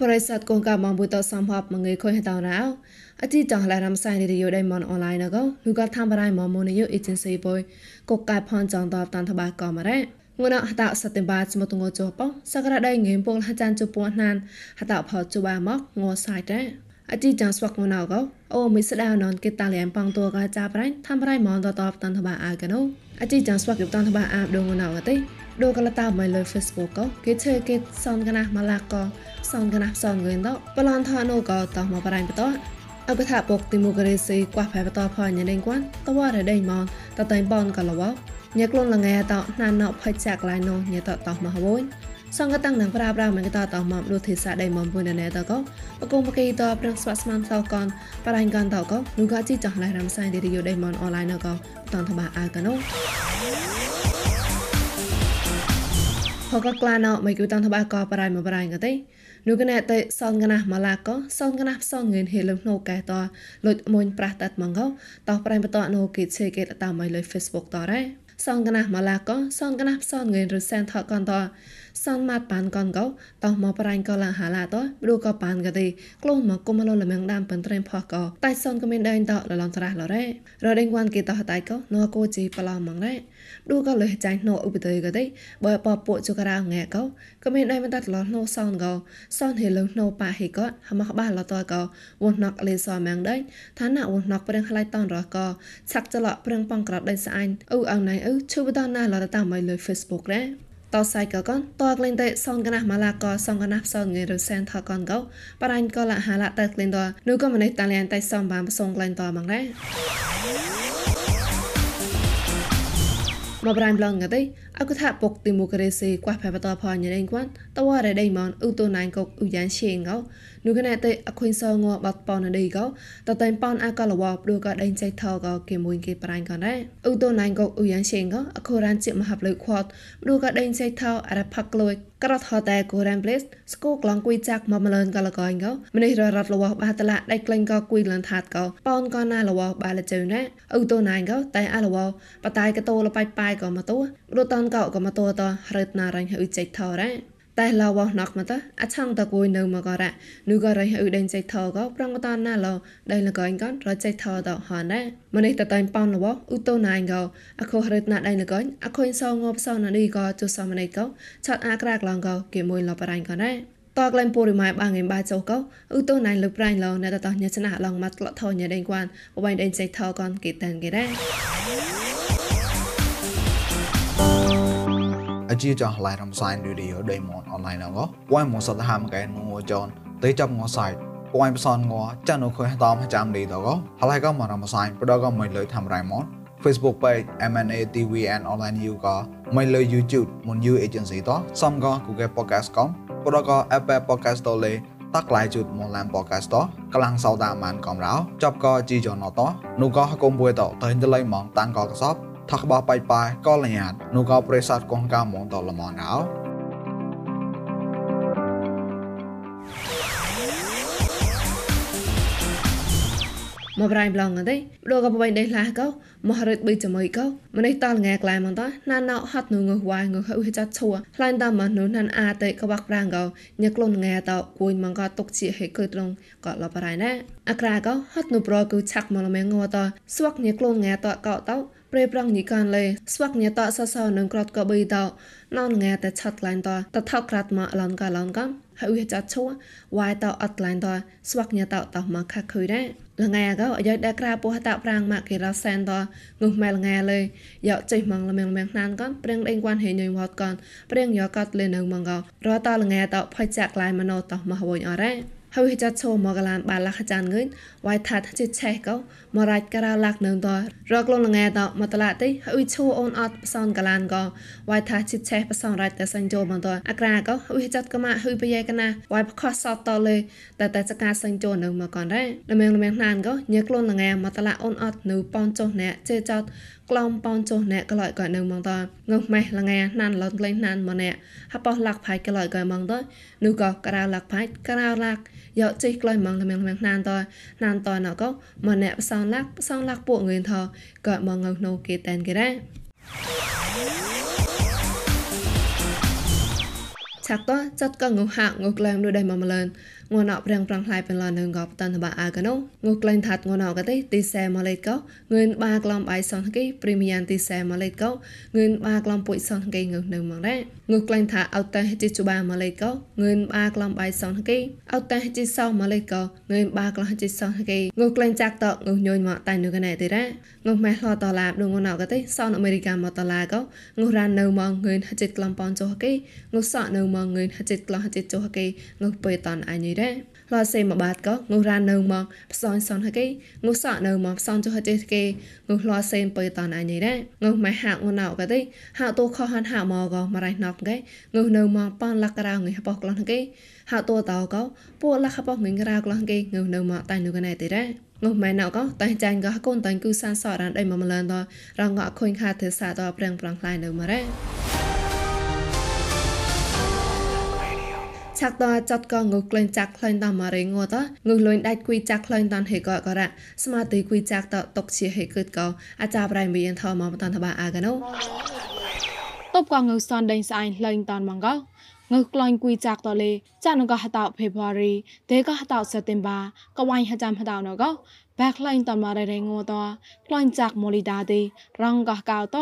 បរិស័ទកងកាមបុតសំហបមងេខុយតរោអតិតងឡារំសៃរីយោដៃមនអនឡាញកលូកថាំបរៃមមូនយោអេเจนស៊ីបុយកកកាផនចងតបតានតបាកមរ៉េងួនហតសតិបាចមតងចោបសក្រដៃងេពលហចានជពួណានហតផជបាមកងសៃតេអតិចាស្វកងណៅកអូមិស្ដាវណនគេតាលៀមប៉ងតួកាចាប្រៃថាំប្រៃមនតតបតានតបាអាកណូអតិចាស្វកតានតបាអាបដងណៅកទេ ដូកលតាមិនលើ Facebook ក៏គេឈើគេសនកណាស់មកឡាក៏សនកណាស់សនងឿនតបឡនថានូក៏តោះមកបរៃបតអកថាពុកទីមូក្រីស៊ីកួះផែបតផញ៉េដេងគួនតវ៉ារដេងម៉នតតៃបនក៏លវញ៉ាក្លូនលងែតណានណផៃចាក់ឡៃណូញ៉ាតតោះមកហួយសង្កតាំងនឹងប្រាប្រាមិនក៏តតមកលុធីសាដៃមកពុនណែតក៏បកុំបកីតប្រឹងស្វាស្មានសោកនបរៃកនតក៏លូកាជីចង់ឡៃរំសៃឌីរីយោដៃមកអនឡាញក៏តនតបាអាកណូ ហកក្លាណោមិនគូតាំងតបាក៏បរៃមកបរៃក៏ទេនោះកណែតេសងកណាម៉ាឡាកោសងកណាផ្សងងឿនហេលំណូកែតលុចមួយប្រាស់តាត់មកោតោះប្រៃបតណូគិតឆេកេតតាមមកលើ Facebook តរ៉េសងកណាម៉ាឡាកោសងកណាផ្សងងឿនរសែនថកនត សនម៉ាត់ប៉ានកនកោតោះមកប្រាញ់កោឡាហាឡាតព្រោះក៏ប៉ានកទេក្លូនមកគុំលលមងដាមប៉ុនត្រេមផកោតែសនក៏មានដែងតលឡំត្រាស់លរ៉េរដេងវ៉ាន់គេតោះតៃកោណូកោជីប្លោម៉ងរ៉េឌូក៏លើចាញ់ណូឧបតេក៏ទេបើបពុជករៅងែកោក៏មានដែរមិនតាត់លណូសនកោសនហេលណូប៉ាហេក៏ហមបាលតកោវណកលេសម៉ងដែរឋានៈវណកប្រឹងខ្លៃតនរកោឆាក់ចលប្រឹងប៉ងក្របដៃស្អាញ់អ៊ូអងណៃអ៊ូឈឺបតណាលរតាមកលើ Facebook ដែរ តសៃកកនតក្លែងតែសងកណាម៉ាឡាកសងកណាសងងេរសែនថកនកោបរាញ់កលហាឡាតែក្លែងតនូក៏មិនតាលៀនតែសំបានប្រសងក្លែងតមកដែរមកប្រៃប្លងកទេអកថាពុកទីមូក្រេសេកួះផែបតផញរេងគួនតវ៉ារដេម៉នឧទូណៃកុកឧយ៉ានឈេងកោ នូកណែតេអខុញសងបាត់ប៉នដេកោតតៃប៉នអកលវព្រោះក៏ដេញចៃថកោគេមួយគេប្រៃកនដែរឧទូណៃកុកឧយ៉ានឈេងកោអខូរានជាមហាប់លើខ្វាត់ព្រោះក៏ដេញចៃថោអរផាក់លួយក្រត់ហតែគូរ៉ានប្លេសស្គូក្លងគួយចាក់មកមលឿនកលកងកោម្នេះររត់លវបាតឡាដៃក្លែងកោគួយលនថាតកោប៉នកោណាលវបាលជើណែឧទូណៃកោតែអលវបតៃកតោលបៃប៉ៃកោមកតួរត់តនកោក៏មកតួតរត់ណារាញ់ហឺចេថោរ៉ា តែឡវណកមកតអឆងតគួយនៅមកករ៉ានូក៏រៃហឺដេញចេថោក៏ប្រងតណាឡដៃលកអញកនរចេថោតហនដែរម្នេះតតៃប៉ោនលវឧតូណៃក៏អខុរត់ណាដៃលកអញអខុញសងងបសននេះក៏ជុសមណៃក៏ឆាត់អាក្រាកឡងក៏គេមួយលបរៃក៏ដែរតក្លែងពូរីម៉ៃបាងងេបាចោកោឧតូណៃលឹប្រៃឡណែតតញ៉ាឆ្នះឡងម៉ាត់ក្លថោញ៉ាដេងគួនបបៃដេញចេថោកនគេតានគេដែរ ជីចងឡៃរំសាយរីឌីអូដេម៉នអនឡាញណងពួយមកសតហាមកែនូចនទេចាប់ងសាយពួយបសនងចានុខុយតាមចាំលីតកហឡៃក៏មករំសាយប្រដកមិនលើធ្វើរៃម៉ន Facebook page MNA TV and online you ក៏មិនលើ YouTube មុន You Agency តសំក៏ Google Podcast កំប្រដក Apple Podcast តលេតាក់ឡៃជូតមកឡាន podcast តកលាំងសោតាមានកំរោចប់ក៏ជីចនតនោះក៏កុំពួយតតែទៅលៃម៉ងតាំងក៏កសប ថកបបៃបាយកលញាតនូកោប្រេសាទកងកាមងតលមនអោមកប្រៃប្លងទេដូក៏បបៃដេឡាកោមករត់ប៊ីជាមួយកោម្នេះតលងាក្លែមកតណានណោហត់នូងវ៉ាយងហៅចាត់ឈួខ្លាញ់តាមមនុណានអាតេកបាក់ប្រាំងកោញក្លូនងាតគួយមកកតុកជាហេកឺត្រងក៏លបរៃណាអក្រាកោហត់នូប្រគូឆាក់មកលមេងងតស្វកញក្លូនងាតកោតោ ព្រៃប្រងញីកានលេស្វាក់ញ៉តសសនឹងក្រត់ក៏បីតណនងាតែឆាត់ឡាញតតថោក្រាត់មកឡនកាឡនកំហើយចាត់ឈួវាយតអត់ឡាញតស្វាក់ញ៉តតមកខាខុយដែរលងាក៏យកតែក្រាពោះតប្រាំងមកគេរសែនតងុះម៉ែលងាលេយកចេះមកលមៀងមៀងណានកំព្រៀងដេងគួនហេញយវត្តកំព្រៀងយកកាត់លេនៅមកក៏រតលងាតផៃចាក់ឡាយមណោតមកវិញអរ៉េ ហើយចាត់ឈោមកកលានបានលះចានងឿនវាយថាត់ជិឆេះកោមរាច់ការលាក់នៅតរកលងងែតមកតឡាតិហើយឈោអូនអត់ផ្សនកលានកោវាយថាជិឆេះផ្សងរាច់តែសញ្ជោមកតអក្រាកោហើយចាត់កម៉ាហើយបយេកណាវាយខសសតតលេតែតែចកាសញ្ជោនៅមកកនដែរលមៀងលមៀងណានកោញើក្លូនលងែមកតឡាអូនអត់នៅប៉នចុះណែជេចត់ក្លំប៉នចុះណែក្លោយក៏នៅមកតងើម៉េះលងែណានលនក្លែងណានមកណែហបោះលាក់ផៃក្លោយក៏មកតនោះក៏ក្រៅលាក់ផៃក្រៅលាក់ យកចេះក្លុយម៉ងតែមៀងណានតណានតណកមកអ្នកផ្សងលាក់ផ្សងលាក់ពួកងឿនថក៏មក ងើណូគេតែនគេដែរឆាក់តចាត់កងហាក់ងក្លែងដូចដៃមកម្លនងួនអប្រាំងប្រាំងផ្លាយបន្លនងកបតនបាអាកណូងូក្លែងថាត់ងួនអកទេទីសែម៉ាឡេតកោងឿនបាក្លំបៃសនគីព្រីមយ៉ាងទីសែម៉ាឡេតកោងឿនបាក្លំពុយសនគីងើនៅមកដែរងូក្លែងថាអត់តែជីជបាម៉ាឡេតកោងឿនបាក្លំបៃសនគីអត់តែជីសោម៉ាឡេតកោងឿនបាក្លំជីសនគីងូក្លែងចាក់តងូញញមកតែនៅកណែទេរ៉ាងូម៉ែឡតឡាបដងងួនអកទេសនអមេរិកាមកតឡាកោងូរ៉ាននៅមកងឿនហចិត្តក្លំប៉នចុះគីងូសក់នៅមកងឿនហចិត្តក្លំហចិត្តចុះគីងូពេលតនអញរ៉ាឡសេមកបាតក៏ងុះរ៉ាននៅមកផ្សងសនហកេងុះសក់នៅមកផ្សងចុះចេះគេងុះឡសេមបើតនអញនេះដែរងុះម៉ែហាក់ងុះណៅក៏ទេហាក់តូខហានហាក់មកក៏មករៃណប់គេងុះនៅមកប៉នលក្ករៅងិះបោះក្លោះគេហាក់តូតោក៏ពួកលក្ខបោះងិះរៅក្លោះគេងុះនៅមកតែនៅកណែទេដែរងុះម៉ែណៅក៏តែចាញ់ក៏កូនតែគូសានសរ៉ានដៃមកម្លនតរងក៏ខុញខាទេសាតប្រឹងប្រងខ្លាយនៅមករ៉ា ឆាក់តចតកងើក្លែងចាក់ក្លែងតម៉ារេងត់ងើលុញដាច់គួយចាក់ក្លែងតានហេកក៏រ៉ស្មាទីគួយចាក់តតុកជាហេកឹតក៏អាចារប្រៃមានថមកតនតបាអាកណូតបកងើសនដេងស្អាញក្លែងតានម៉ងកោងើក្លែងគួយចាក់តលេចានក៏ហតោភេវរីទេក៏ហតោសេតេមបាក៏វ៉ៃហចាំហតោណកោបាក់ក្លែងតានម៉ារេរេងត់ក្លែងចាក់ម៉ូលីដាទេរងក៏កោត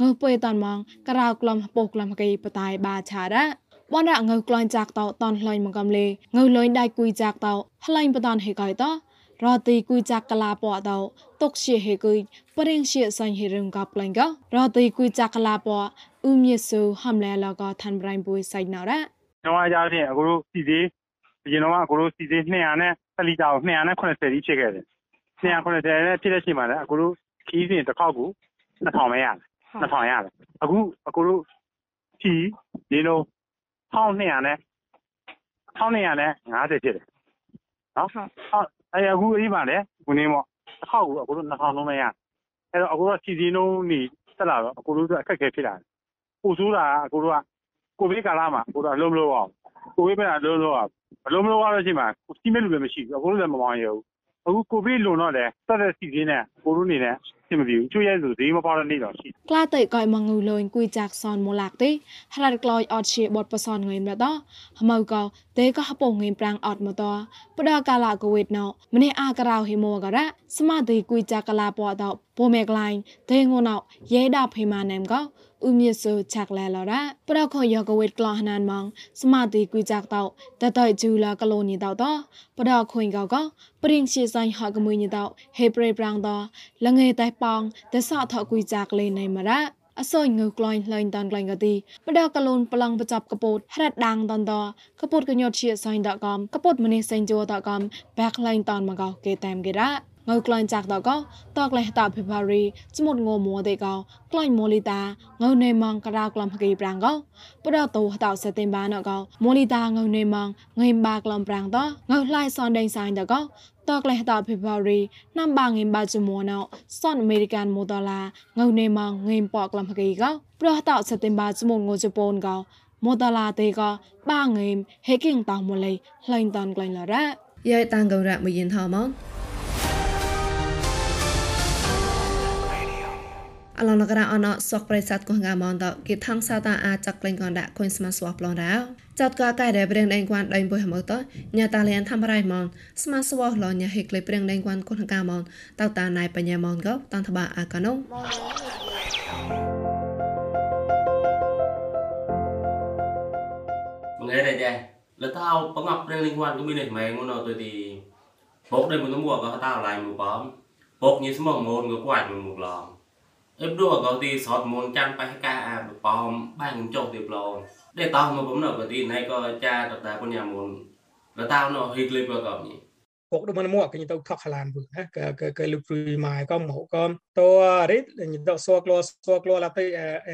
ងើពេលតានម៉ងក្រៅក្លំពុះក្លំកេបតៃបាឆារ៉ា បនរងើក្លាញ់ចាក់តោតនလှိုင်းមកកំលេងើលុយដៃគួយចាក់តោလှိုင်းបតនហេកៃតរទីគួយចាក់កលាពតោតុកជាហេគួយប្រេងជាសាញ់ហេរងកប្លែងករទីគួយចាក់កលាពអ៊ូមៀស៊ូហំលែលកឋានប្រៃបុយសៃណរ៉တော့ကြဖြင့်အခုတို့စီသေးအရင်တော့အခုတို့စီသေး200နဲ့1လီတာကို280ကြီးဖြစ်ခဲ့တယ်280နဲ့ဖြစ်တဲ့ချိန်မှာလည်းအခုတို့ခီးစဉ်တစ်ခေါက်ကို2000ပဲရတယ်2000ရတယ်အခုအခုတို့ခီးဒီလို 1200နဲ့1200နဲ့50ဖြစ်တယ်နော်ဟုတ်အဲအခုအေးပါလေခုနေပေါ့တစ်ခေါက်ကိုအခုတို့2000လုံးမရအဲ့တော့အခုတော့စီစီလုံးနေတက်လာတော့အခုတို့အခက်ခဲဖြစ်လာတယ်ပို့ဆိုးတာအခုတို့ကကိုဗစ်ကာလမှာအခုတို့အလုံးမလို့အောင်ကိုဗစ်ပဲအလုံးလို့အောင်အလုံးမလို့ရတော့ချိန်မှာစီးမဲ့လူလည်းမရှိဘူးအခုတို့လည်းမမောင်းရဘူး အခုကိုဗစ်လွန်တော့လေတက်တဲ့စီစဉ်နဲ့ကိုတို့နေနဲ့င်မပြေဘူးချို့ရဲဆိုဈေးမပေါတဲ့နေ့တော့ရှိក្លាតៃកយមងូលុញគួយចាក់សនមូឡាក់ទេហរ៉ាក្លយអត់ជាបតបសនងេមតហមៅកោទេក៏ហពងងេមប្រាំងអត់មតបដកាឡាកូវីដណោម្នេះអាការោហេមោករ៉ាស្មាទេគួយចាក់កលាពតពោមេក្លាញ់ទេងូណោយេដាဖေមាណែមកោ ឧមៀសូឆាក់លែឡរ៉ាប្រខយកវេតក្លោះណានម៉ងសមាតិគួយចាក់តោតតៃជូឡាកឡូនីតោតប្រខុញកោកោព្រិងជាសាញ់ហកមួយញីតោហេប្រេប្រាំងតលងេតៃប៉ងតសថគួយចាក់លេណៃមរ៉ាអសយងើក្លាញ់លែងតានក្លែងកទីបដកលូនប្លង់បចាប់កពោតហរ៉ដាងតានតកពោតកញត់ជាសាញ់តកំកពោតម្នេះសេងជោតកំបែកលែងតានមកោគេតាមគេរ៉ា งอกลอยจากตอก็ตอกเลยตาเพบารีจมุดงมัวเดกอกลอยโมลิตางอกในมังกรากลอมกีปรางก็ปรตูตาเสติมบานก็โมลิตางอกในมังเงินบากลอมปรางตองอกลายซอนแดงสายตอก็ตอกเลยตาเพบารีนําบางเงินบาจมัวเนาะซอนอเมริกันโมดอลางอกในมังเงินปอกลอมกีก็ปรตาเสติมบาจมุดงจปนก็មូតឡាទេក៏បាងេមហេគីងតោមលៃលែងតនកលែងលរ៉ាយាយតាងករៈមយិនថោម៉ង អឡនករអនសកប្រិស័តកងកាមនតគិថងសាតាអាចចក្លែងកនដាក់គុនស្មាស្វប្លនរោចាត់កកែដែលព្រៀងដេងគួនដេញបុយហមតញ៉ាតាលៀនធម្មរៃមនស្មាស្វលញ៉ាហេក្លេព្រៀងដេងគួនគុនកាមនតតាណៃបញ្ញាមនកោតាន់តបាអាកណូមងឯដែរចាលតោបង្កប់ព្រៀងដេងគួនក៏មាននេះម៉ែងនោះទៅទីបុកដែលមិនមួកក៏តោឡៃមួ យបំបុកញីស្មងងូនក៏គួចមួយមុខឡងអេបដូកោទីសតមុនចាំបេះកាអាប៉មបាញ់ចុះទីប្លងដែលតោមកបំណកទីណៃក៏ចាតតាពុញ្ញាមុនលតោណហីក្លីបក៏ញីពុកដូចមកគេទៅថកខ្លានវិញណាគេគេលុបព្រីម៉ៃក៏មកក៏តើរិតញទៅសួរក្លោសួរក្លោឡាទៅ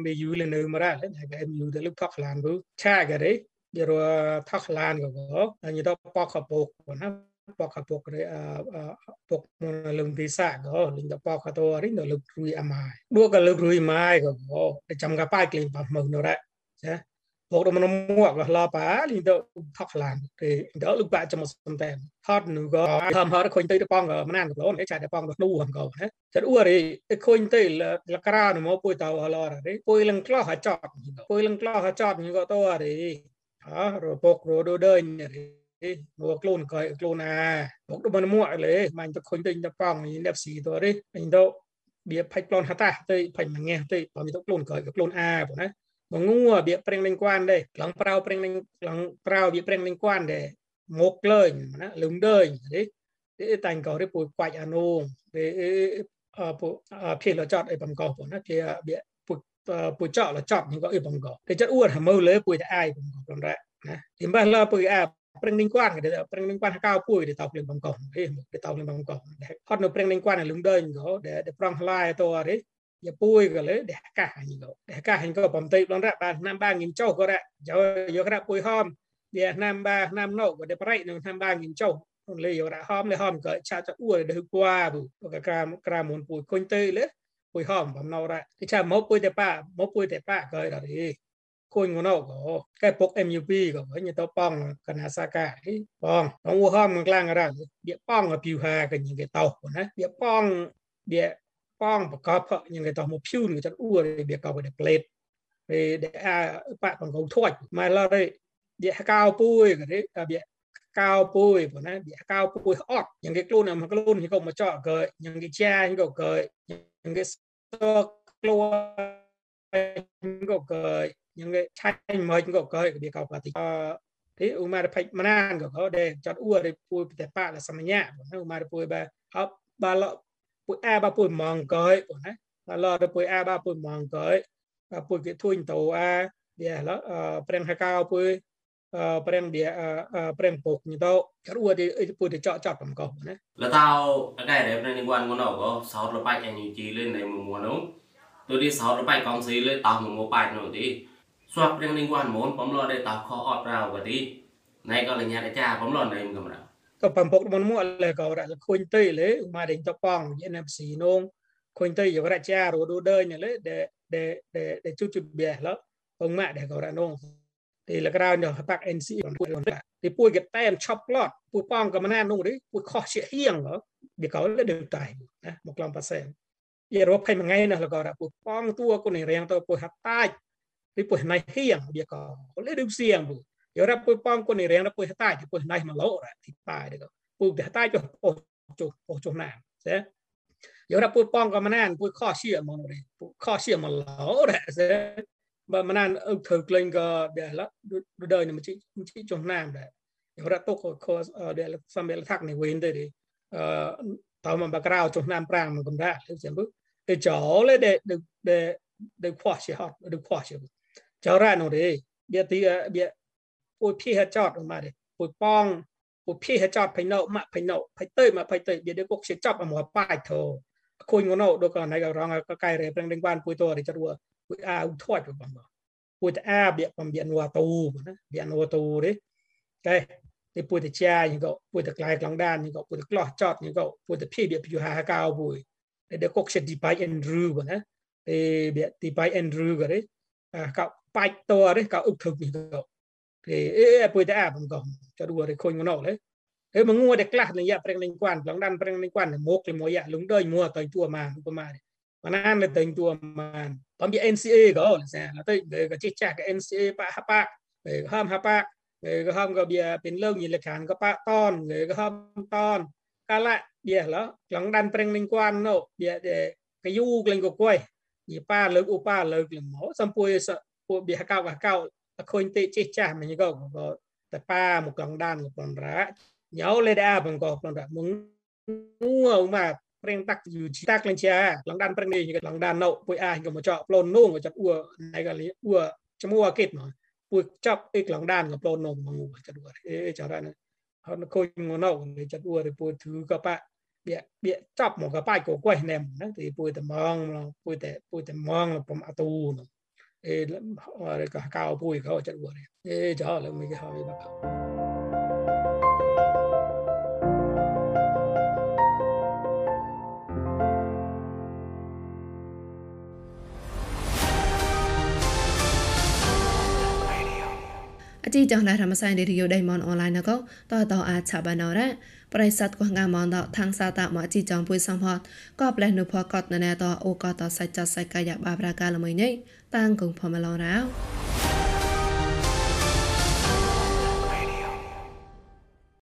MBU លេនៅមករ៉ាហើយ MBU ទៅលុបថកខ្លានវិញឆាគេរិយរថកខ្លានក៏ញទៅប៉កកពុកណា poka pokre pok mon lum visa go ling da poka to ri no luk rui amai du ka luk rui mai go go de cham ka pai klin pa mo no ra cha pok do mon mo ga la pa ling do thok lan te do luk ba cham sam tem hot nu go tham hot khoi te de pong go manan go ne cha de pong do nu ham go ne cha u ri e khoi te la kra no mo pui ta wa la ra ri pui lang klo ha chot pui lang klo ha chot ni go to ri អរពុករដូដេ ញមកខ្លួនកយខ្លួនអាមកដល់មកលេមិនទៅខុញទៅទៅប៉ងនេះអ្នកស៊ីទៅទេអញទៅបៀផាច់ប្លន់ហតាទៅផាច់មួយងះទៅបើមានទៅខ្លួនកយខ្លួនអាបងណាមកងួបៀប្រេងលេងគួនដែរឡងប្រៅប្រេងលេងឡងប្រៅបៀប្រេងលេងគួនដែរមកលេងណាលឹងដេញទេទេតែងកោរិពួយខ្វាច់អានូទេអឺពុភេលចតអីបំកោបងណាជាបៀពុពុចលចតនឹងក៏អីបំកោតែចិត្តអួតហមើលើពួយតែអាយបំកោបងរ៉ាណាទីបាឡាពួយអា ប្រឹងនឹងគាត់គេប្រឹងនឹងគាត់កៅពួយទៅតោភ្លៀងបំកោហេទៅតោភ្លៀងបំកោហត់នៅប្រឹងនឹងគាត់លឹងដេញក៏ដែលប្រងថ្លាយតរេយ៉ាពួយក៏លើដែលកាសអញក៏ដែលកាសអញក៏បំតិបងរ៉ាបានណាំបាងងិនចុះក៏រ៉ាយកយករ៉ាពួយហមវាណាំបាណាំណូក៏ដែលប្រៃនឹងណាំបាងងិនចុះលេយរ៉ាហមលេហមក៏ឆាចអួរទៅគួរក៏ក្រាមក្រាមមុនពួយគុញទៅលេពួយហមបំណោរ៉ាទីឆាមកពួយតែប៉ាមកពួយតែប៉ាក៏រ៉ា គួយងណោក៏កែពុក MUP ក៏ញទៅប៉ងកណាសាកាបងបងវហមខ្លាំងរ៉ាបៀប៉ងពីវហាក៏ញគេតោណាបៀប៉ងបៀប៉ងប្រកបញគេតោមកភៀវនឹងចាត់អ៊ូបៀកបដេផ្លេតពេលដែលអាបាក់បង្កងធាច់មកឡរបៀកៅពួយក៏បៀកៅពួយប៉ុណ្ណាបៀកៅពួយអត់យ៉ាងគេខ្លួនមកខ្លួនគេក៏មកចោក៏យ៉ាងគេចាក៏ក៏យ៉ាងគេសខ្លួន ក៏ក៏ những cái tranh mới chúng có cái việc học thì thế u mà phải mà nan có để chọn ua để pui để pa là sama nhạ u mà pui ba học ba lọ pui a ba pui mong coi đấy ba lọ để pui a ba pui mong coi ba pui cái thui tàu a để là prem hai cao pui prem địa prem bột như tao chọn ua thì pui để chọn chọn bằng cầu đấy là tao cái này liên quan con nào có sáu là bay anh chỉ lên này mùa mùa đúng tôi đi sáu là bay con gì lên tao mùa bay nữa thì ស្វាប់រៀងនឹងគាត់មុនបំលដេតខអត់រៅបទីណៃក៏លញ្ញាចាបំលណៃកំរក៏បំពុកមុនមកលេក៏រកខុញទៅលេមកដេញតប៉ងយ NFC នងខុញទៅយករាចារដូដេញលេដែលដែលដែលជុជបៀឡបងម៉ាក់ដែលក៏រនងទីលក្រៅនោះបាក់ NC ពួយទីពួយកតែនឆប់ឡតពួយប៉ងក៏មិនណានោះទេពួយខុសជាហៀងក៏វាក៏លើដើតៃណាមកឡំប៉ាសែ នយរ៉ូផៃមួយថ្ងៃណាលក៏រពួយប៉ងទួគុនរៀងទៅពួយហាត់តាច់ depois nai hiang dia ko ole du siang bu yo ra pu pom ko ni reng ra pu ta depois nai ma lo ra ti pa de ko pu de ta jo po jo po jo na se yo ra pu pom ko manan pu kho xia mo re pu kho xia ma lo ra se ba manan ư thử lên ko de la du đời ni ma chi chi jo na de yo ra to ko ko de la sam bel thak ni wen de de tao mà bà cao trong nam prang mà cũng ra thế bu để chỗ lấy để để để để khoa sĩ học để khoa sĩ ចរណរេបៀទីបៀពួយភីហចតមកទេពួយប៉ងពួយភីហចតផៃណោម៉ាក់ផៃណោផៃទៅមកផៃទៅបៀដេគុកជាចាប់មកប៉ាច់ធោខូនងណោដូចកណៃក៏រងក៏កៃរេប្រឹងដេងបា ในปุยตะเจียยังก็ปุยตะกลายกลางด้านยังก็ปุยตะกลอจอดยังก็ปุยตะพี่เบียพิวหาฮากาวบุยในเด็กก็เสดีไปเอ็นรูบ่นะเอเบียตีไปเอ็นรูก็ได้อ่าก็ไปตัวได้ก็อึกถึกยังก็เอเอปุยตะอาบมันก็จะดูอะไรคนมันออกเลยเออมันงัวเด็กกล้าในยะเปรงในกวนกลางด้านเปรงในกวนมกเลยมอยะลุงเดยมัวต่อยตัวมาประมาณมันนั่นเลยต่อยตัวมาตอนมี NCA ก็แล้วแต่เราต้องก็เจ๊กจาก NCA ปะฮะปะเออห้ามฮะปะ ក៏តែប៉ាមកកងដានប៉ុនរ៉ាញោលេដាបង្កប៉ុនរ៉ាមុងងៅមកប្រេងតាក់យូជីតាក់លេងជាឡងដានប្រេងនេះឡងដានណូពួយអាក៏មកចោប្លូននោះក៏ចាប់អ៊ូណៃក៏លីអ៊ូឈ្មោះអាគិតមកពួយចាប់អ៊ីកឡងដានក៏ប្លូននោះមកចាប់អ៊ូអេចរ៉ានហើយខូចងណូចាប់ pucap iklang dan ke plonom mangu cadua eh cara na hon ko ngono ni cadua de pu thu ka pa bia bia chap mo ka pa ko kwai nem na ti pu te mong lo pu te pu te mong lo pom atu no eh ore ka ka pu ka cadua eh cara le mi ka ha ba ជីចង់ឡារមសៃរីយោដេមនអនឡាញណកតតអាចឆបានរ៉ាប្រិស័តកោះងាមនដកថាងសាតាមកជីចង់ពួយសំហតក៏ផ្លែនៅផកតណែតអូកតសាច់ចសាច់កាយបាប្រាកាលមួយនេះតាងកងផមឡរ៉ា